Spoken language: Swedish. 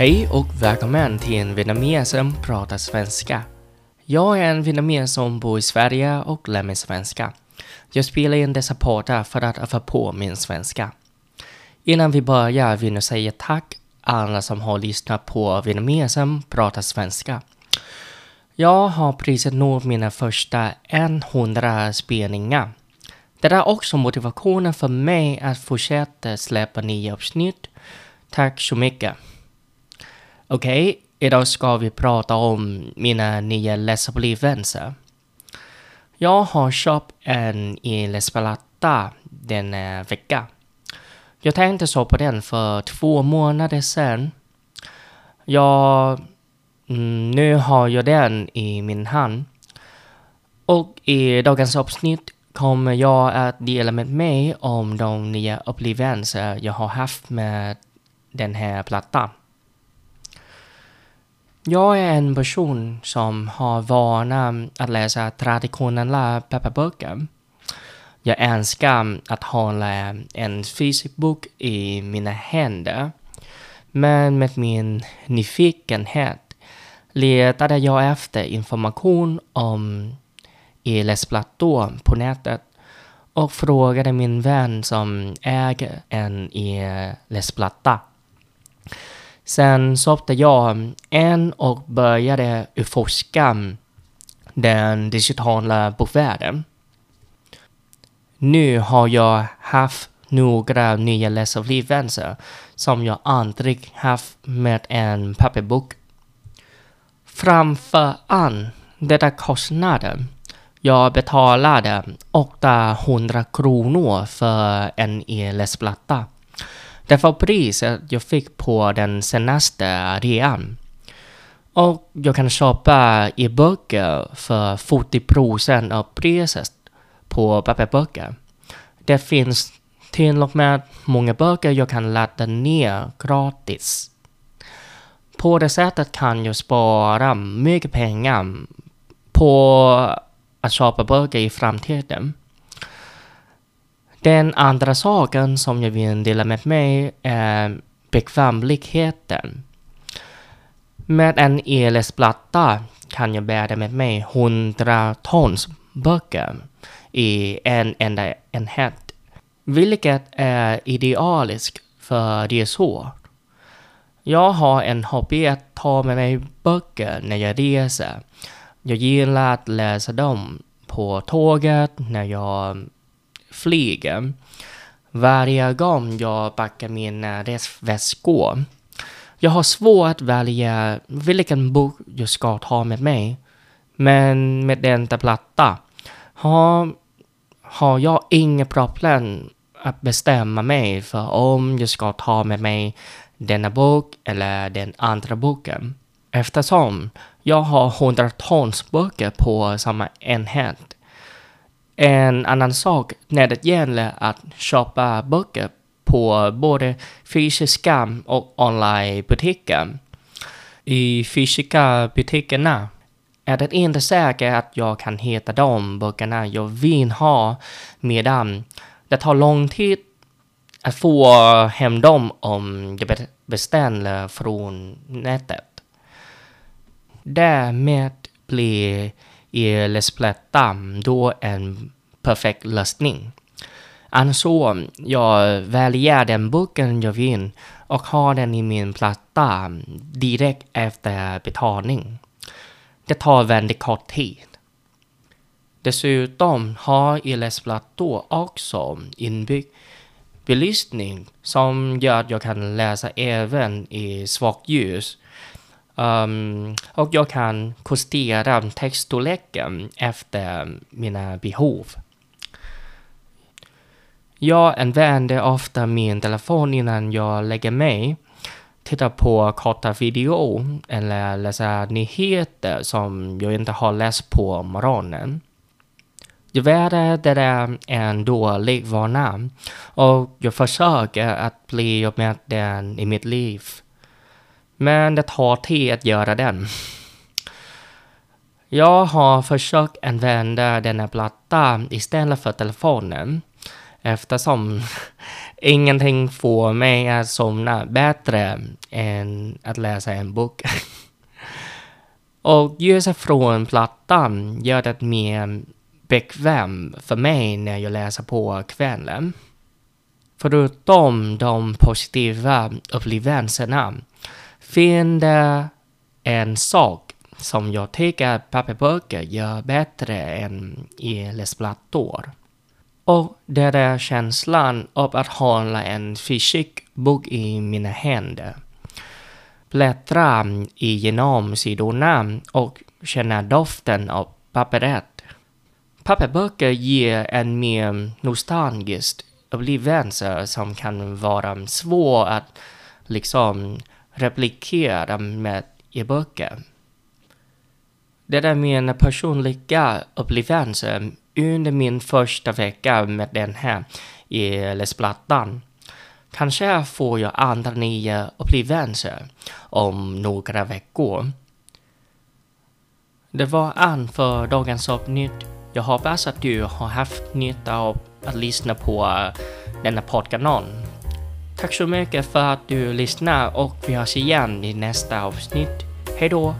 Hej och välkommen till en vietnames som pratar svenska. Jag är en vietnames som bor i Sverige och lär mig svenska. Jag spelar in dessa poddar för att öva på min svenska. Innan vi börjar vill jag säga tack alla som har lyssnat på vietnames som pratar svenska. Jag har precis nått mina första 100 spelningar. Det är också motivationen för mig att fortsätta släppa nya avsnitt. Tack så mycket. Okej, okay, idag ska vi prata om mina nya läsupplevelser. Jag har köpt en elspelatta denna vecka. Jag tänkte så på den för två månader sedan. Jag, mm, nu har jag den i min hand. Och i dagens avsnitt kommer jag att dela med mig om de nya upplevelser jag har haft med den här plattan. Jag är en person som har vana att läsa traditionella pepparböcker. Jag älskar att hålla en fysisk bok i mina händer. Men med min nyfikenhet letade jag efter information om e-läsplattor på nätet och frågade min vän som äger en e-läsplatta. Sen köpte jag en och började utforska den digitala bokvärlden. Nu har jag haft några nya läsupplevelser som jag aldrig haft med en papperbok. Framför allt detta kostnaden. Jag betalade 800 kronor för en e-läsplatta. Det var priset jag fick på den senaste rean. Och jag kan köpa e-böcker för 40% av priset på papperböcker. Det finns till och med många böcker jag kan ladda ner gratis. På det sättet kan jag spara mycket pengar på att köpa böcker i framtiden. Den andra saken som jag vill dela med mig är bekvämligheten. Med en ELS-platta kan jag bära med mig hundratals böcker i en enda enhet. Vilket är idealiskt för resor. Jag har en hobby att ta med mig böcker när jag reser. Jag gillar att läsa dem på tåget, när jag flyger. Varje gång jag packar mina eh, resväskor. Jag har svårt att välja vilken bok jag ska ta med mig. Men med denna platta har, har jag inga problem att bestämma mig för om jag ska ta med mig denna bok eller den andra boken. Eftersom jag har hundratals böcker på samma enhet en annan sak när det gäller att köpa böcker på både fysiska och online-butiker. I fysiska butikerna är det inte säkert att jag kan hitta de böckerna jag vill ha medan det tar lång tid att få hem dem om jag beställer från nätet. Därmed blir elsplätta då en perfekt lösning. Alltså, jag väljer den boken jag vill och har den i min platta direkt efter betalning. Det tar väldigt kort tid. Dessutom har ELS-plattor också inbyggd belysning som gör att jag kan läsa även i svagt ljus Um, och jag kan justera textstorleken efter mina behov. Jag använder ofta min telefon innan jag lägger mig. Tittar på korta video eller läser nyheter som jag inte har läst på morgonen. Tyvärr är det är en dålig vana och jag försöker att bli med den i mitt liv. Men det tar tid att göra den. Jag har försökt använda denna platta istället för telefonen eftersom Ingenting får mig att somna bättre än att läsa en bok. Och ljuset från plattan gör det mer bekvämt för mig när jag läser på kvällen. Förutom de positiva upplevelserna Finna en sak som jag tycker papperböcker gör bättre än i läsplattor. Och det är känslan av att hålla en fysisk bok i mina händer. Bläddra igenom sidorna och känna doften av papperet. Papperböcker ger en mer nostalgisk upplevelse som kan vara svår att liksom replikera med i böcker. Det är mina personliga upplevelser under min första vecka med den här läsplattan. Kanske får jag andra nya upplevelser om några veckor. Det var allt för dagens avsnitt. Jag hoppas att du har haft nytta av att lyssna på eh, denna poddkanal. Tack så mycket för att du lyssnar och vi hörs igen i nästa avsnitt. Hejdå!